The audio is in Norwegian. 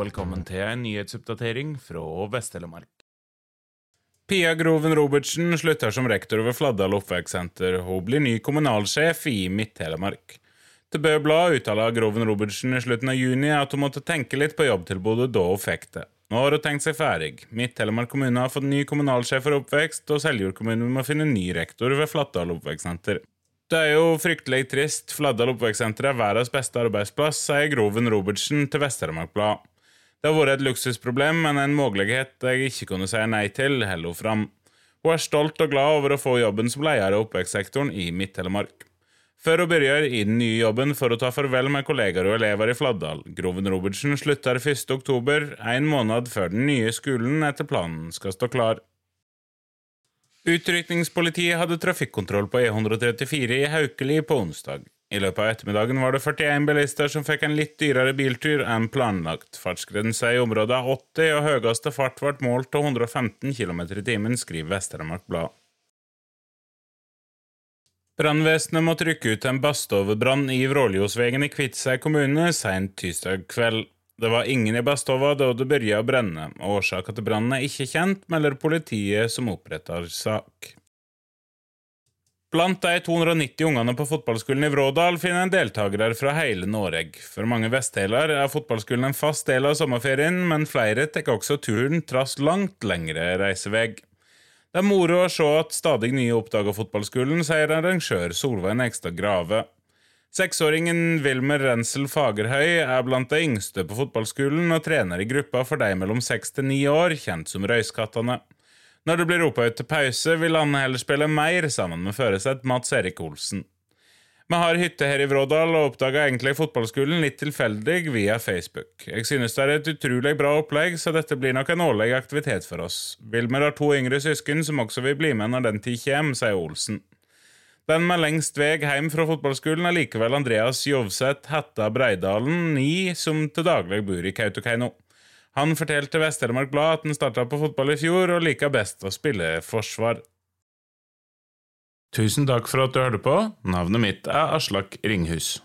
Velkommen til en nyhetsoppdatering fra Vest-Telemark. Pia Groven Robertsen slutter som rektor ved Fladdal oppvekstsenter. Hun blir ny kommunalsjef i Midt-Telemark. Til Bø Blad uttaler Groven Robertsen i slutten av juni at hun måtte tenke litt på jobbtilbudet da hun fikk det. Nå har hun tenkt seg ferdig. Midt-Telemark kommune har fått ny kommunalsjef for oppvekst, og Seljord kommune må finne ny rektor ved Fladdal oppvekstsenter. Det er jo fryktelig trist. Fladdal oppvekstsenter er verdens beste arbeidsplass, sier Groven Robertsen til Vest-Telemark Blad. Det har vært et luksusproblem, men en mulighet jeg ikke kunne si nei til, holder hun fram. Hun er stolt og glad over å få jobben som leder av oppvekstsektoren i Midt-Telemark. Før hun begynner i den nye jobben for å ta farvel med kollegaer og elever i Fladdal. Groven Robertsen slutter 1. oktober, en måned før den nye skolen etter planen skal stå klar. Utrykningspolitiet hadde trafikkontroll på E134 i Haukeli på onsdag. I løpet av ettermiddagen var det 41 bilister som fikk en litt dyrere biltur enn planlagt. Fartsgrensa i området er 80, og høyeste fart ble målt til 115 km i timen, skriver Vest-Telemark Blad. Brannvesenet måtte rykke ut en bastoverbrann i Vråljosvegen i Kviteseid kommune sent tirsdag kveld. Det var ingen i badstova da det begynte å brenne. Årsaken til brannen er ikke kjent, melder politiet som oppretter sak. Blant de 290 ungene på fotballskolen i Vrådal finner en deltakere fra hele Norge. For mange vestdeler er fotballskolen en fast del av sommerferien, men flere tar også turen trass langt lengre reisevei. Det er moro å se at stadig nye oppdager fotballskolen, sier arrangør Solveig Ekstad Grave. Seksåringen Wilmer Rensel Fagerhøy er blant de yngste på fotballskolen og trener i gruppa for de mellom seks til ni år, kjent som Røyskattene. Når det blir ropa ut til pause, vil han heller spille mer sammen med føresett Mats Erik Olsen. Vi har hytte her i Vrådal og oppdaga egentlig fotballskolen litt tilfeldig via Facebook. Jeg synes det er et utrolig bra opplegg, så dette blir nok en årlig aktivitet for oss. Wilmer har to yngre søsken som også vil bli med når den tid kommer, sier Olsen. Den med lengst vei hjem fra fotballskolen er likevel Andreas Jovseth Hetta Breidalen, ni, som til daglig bor i Kautokeino. Han fortalte Vest-Telemark Blad at han starta på fotball i fjor, og liker best å spille forsvar. Tusen takk for at du hørte på. Navnet mitt er Aslak Ringhus.